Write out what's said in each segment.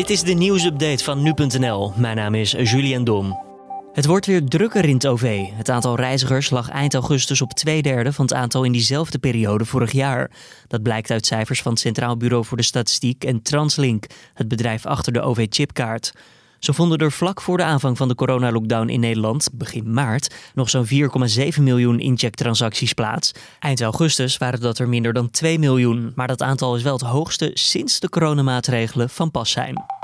Dit is de nieuwsupdate van nu.nl. Mijn naam is Julian Dom. Het wordt weer drukker in het OV. Het aantal reizigers lag eind augustus op twee derde van het aantal in diezelfde periode vorig jaar. Dat blijkt uit cijfers van het Centraal Bureau voor de Statistiek en Translink, het bedrijf achter de OV-chipkaart. Zo vonden er vlak voor de aanvang van de coronalockdown in Nederland, begin maart, nog zo'n 4,7 miljoen inchecktransacties plaats. Eind augustus waren dat er minder dan 2 miljoen, maar dat aantal is wel het hoogste sinds de coronamaatregelen van pas zijn.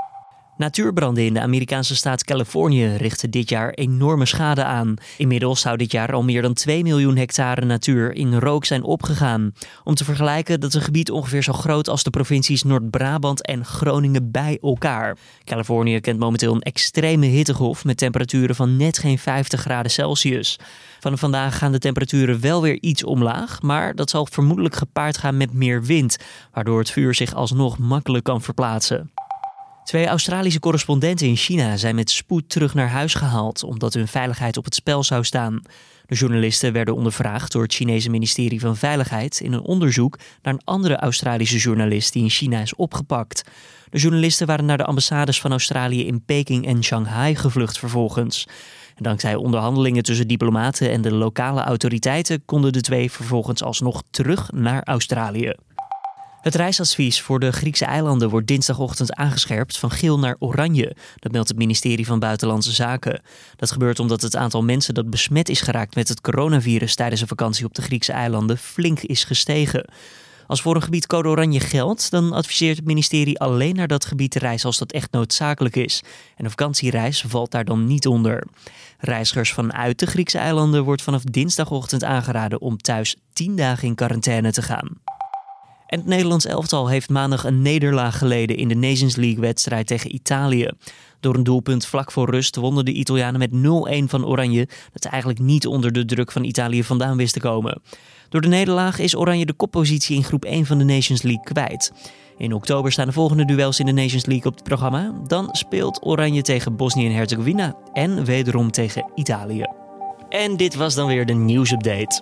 Natuurbranden in de Amerikaanse staat Californië richten dit jaar enorme schade aan. Inmiddels zou dit jaar al meer dan 2 miljoen hectare natuur in rook zijn opgegaan. Om te vergelijken, dat een gebied ongeveer zo groot als de provincies Noord-Brabant en Groningen bij elkaar. Californië kent momenteel een extreme hittegolf met temperaturen van net geen 50 graden Celsius. Van vandaag gaan de temperaturen wel weer iets omlaag, maar dat zal vermoedelijk gepaard gaan met meer wind, waardoor het vuur zich alsnog makkelijk kan verplaatsen. Twee Australische correspondenten in China zijn met spoed terug naar huis gehaald omdat hun veiligheid op het spel zou staan. De journalisten werden ondervraagd door het Chinese ministerie van Veiligheid in een onderzoek naar een andere Australische journalist die in China is opgepakt. De journalisten waren naar de ambassades van Australië in Peking en Shanghai gevlucht vervolgens. En dankzij onderhandelingen tussen diplomaten en de lokale autoriteiten konden de twee vervolgens alsnog terug naar Australië. Het reisadvies voor de Griekse eilanden wordt dinsdagochtend aangescherpt van geel naar oranje. Dat meldt het ministerie van Buitenlandse Zaken. Dat gebeurt omdat het aantal mensen dat besmet is geraakt met het coronavirus tijdens een vakantie op de Griekse eilanden flink is gestegen. Als voor een gebied code oranje geldt, dan adviseert het ministerie alleen naar dat gebied te reizen als dat echt noodzakelijk is. En een vakantiereis valt daar dan niet onder. Reizigers vanuit de Griekse eilanden wordt vanaf dinsdagochtend aangeraden om thuis 10 dagen in quarantaine te gaan. En het Nederlands elftal heeft maandag een nederlaag geleden in de Nations League-wedstrijd tegen Italië. Door een doelpunt vlak voor rust wonnen de Italianen met 0-1 van Oranje, dat eigenlijk niet onder de druk van Italië vandaan wist te komen. Door de nederlaag is Oranje de koppositie in groep 1 van de Nations League kwijt. In oktober staan de volgende duels in de Nations League op het programma. Dan speelt Oranje tegen Bosnië en Herzegovina en wederom tegen Italië. En dit was dan weer de nieuwsupdate.